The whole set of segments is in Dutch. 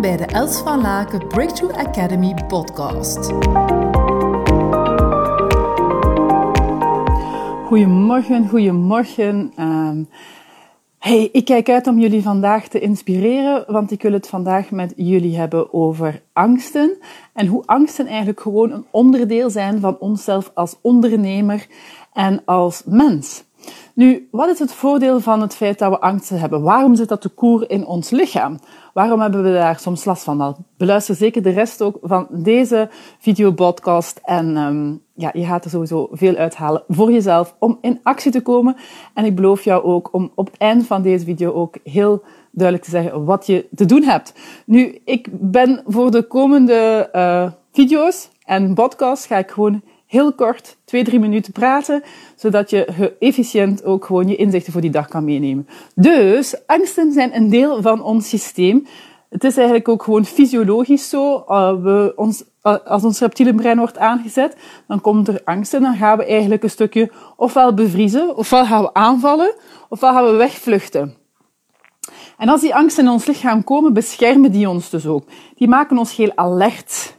Bij de Els van Laken Breakthrough Academy podcast. Goedemorgen, goedemorgen. Um, hey, ik kijk uit om jullie vandaag te inspireren, want ik wil het vandaag met jullie hebben over angsten. En hoe angsten eigenlijk gewoon een onderdeel zijn van onszelf als ondernemer en als mens. Nu, wat is het voordeel van het feit dat we angsten hebben? Waarom zit dat de koer in ons lichaam? Waarom hebben we daar soms last van? Beluister zeker de rest ook van deze videopodcast. En um, ja, je gaat er sowieso veel uithalen voor jezelf om in actie te komen. En ik beloof jou ook om op het einde van deze video ook heel duidelijk te zeggen wat je te doen hebt. Nu, ik ben voor de komende uh, video's en podcasts ga ik gewoon heel kort, twee, drie minuten praten, zodat je efficiënt ook gewoon je inzichten voor die dag kan meenemen. Dus, angsten zijn een deel van ons systeem. Het is eigenlijk ook gewoon fysiologisch zo. Uh, we, ons, uh, als ons reptiele brein wordt aangezet, dan komt er angst en dan gaan we eigenlijk een stukje ofwel bevriezen, ofwel gaan we aanvallen, ofwel gaan we wegvluchten. En als die angsten in ons lichaam komen, beschermen die ons dus ook. Die maken ons heel alert.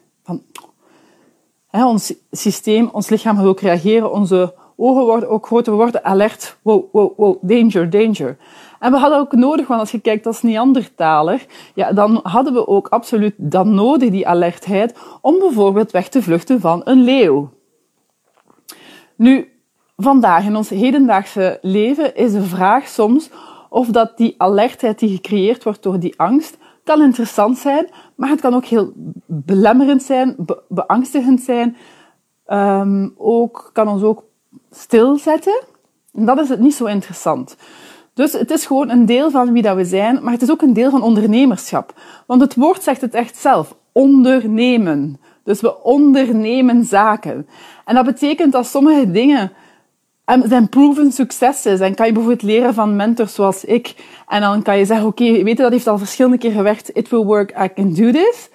Ons systeem, ons lichaam gaat ook reageren, onze ogen worden ook groter, we worden alert. Wow, wow, wow, danger, danger. En we hadden ook nodig, want als je kijkt als Neandertaler, ja, dan hadden we ook absoluut dan nodig, die alertheid, om bijvoorbeeld weg te vluchten van een leeuw. Nu, vandaag in ons hedendaagse leven is de vraag soms of dat die alertheid die gecreëerd wordt door die angst, kan interessant zijn, maar het kan ook heel belemmerend zijn, beangstigend zijn. Um, ook, kan ons ook stilzetten. En dat is het niet zo interessant. Dus het is gewoon een deel van wie dat we zijn, maar het is ook een deel van ondernemerschap. Want het woord zegt het echt zelf. Ondernemen. Dus we ondernemen zaken. En dat betekent dat sommige dingen zijn proven successen. En kan je bijvoorbeeld leren van mentors zoals ik. En dan kan je zeggen, oké, okay, weet dat heeft al verschillende keer gewerkt. It will work, I can do this.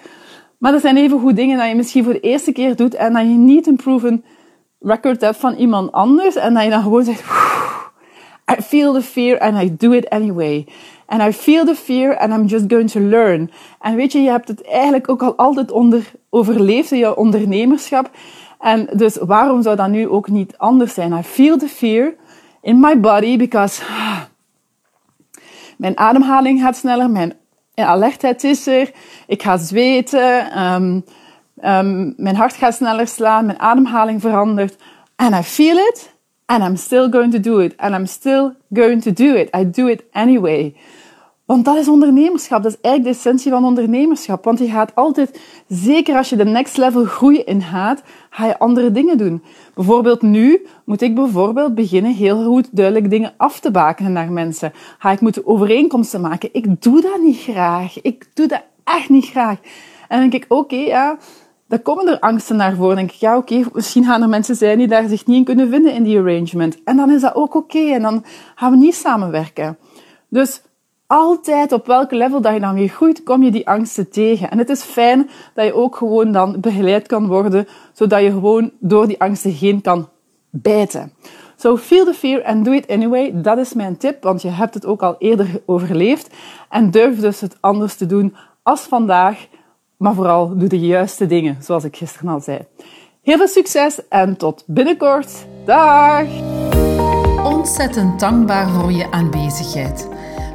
Maar er zijn even goed dingen dat je misschien voor de eerste keer doet en dat je niet een proven record hebt van iemand anders. En dat je dan gewoon zegt, I feel the fear and I do it anyway. And I feel the fear and I'm just going to learn. En weet je, je hebt het eigenlijk ook al altijd onder, overleefd in je ondernemerschap. En dus waarom zou dat nu ook niet anders zijn? I feel the fear in my body because mijn ademhaling gaat sneller, mijn alertheid is er, ik ga zweten, um, mijn hart gaat sneller slaan, mijn ademhaling verandert. And I feel it, and I'm still going to do it, and I'm still going to do it. I do it anyway. Want dat is ondernemerschap. Dat is eigenlijk de essentie van ondernemerschap. Want je gaat altijd, zeker als je de next level groei ingaat, ga je andere dingen doen. Bijvoorbeeld nu moet ik bijvoorbeeld beginnen heel goed duidelijk dingen af te bakenen naar mensen. Ga ik moeten overeenkomsten maken. Ik doe dat niet graag. Ik doe dat echt niet graag. En dan denk ik, oké, ja, dan komen er angsten naar voren. Dan denk ik, ja, oké, misschien gaan er mensen zijn die daar zich niet in kunnen vinden in die arrangement. En dan is dat ook oké. En dan gaan we niet samenwerken. Dus altijd op welke level dat je dan weer groeit, kom je die angsten tegen. En het is fijn dat je ook gewoon dan begeleid kan worden, zodat je gewoon door die angsten heen kan bijten. So feel the fear and do it anyway. Dat is mijn tip, want je hebt het ook al eerder overleefd. En durf dus het anders te doen als vandaag. Maar vooral doe de juiste dingen, zoals ik gisteren al zei. Heel veel succes en tot binnenkort. Dag! Ontzettend dankbaar voor je aanwezigheid.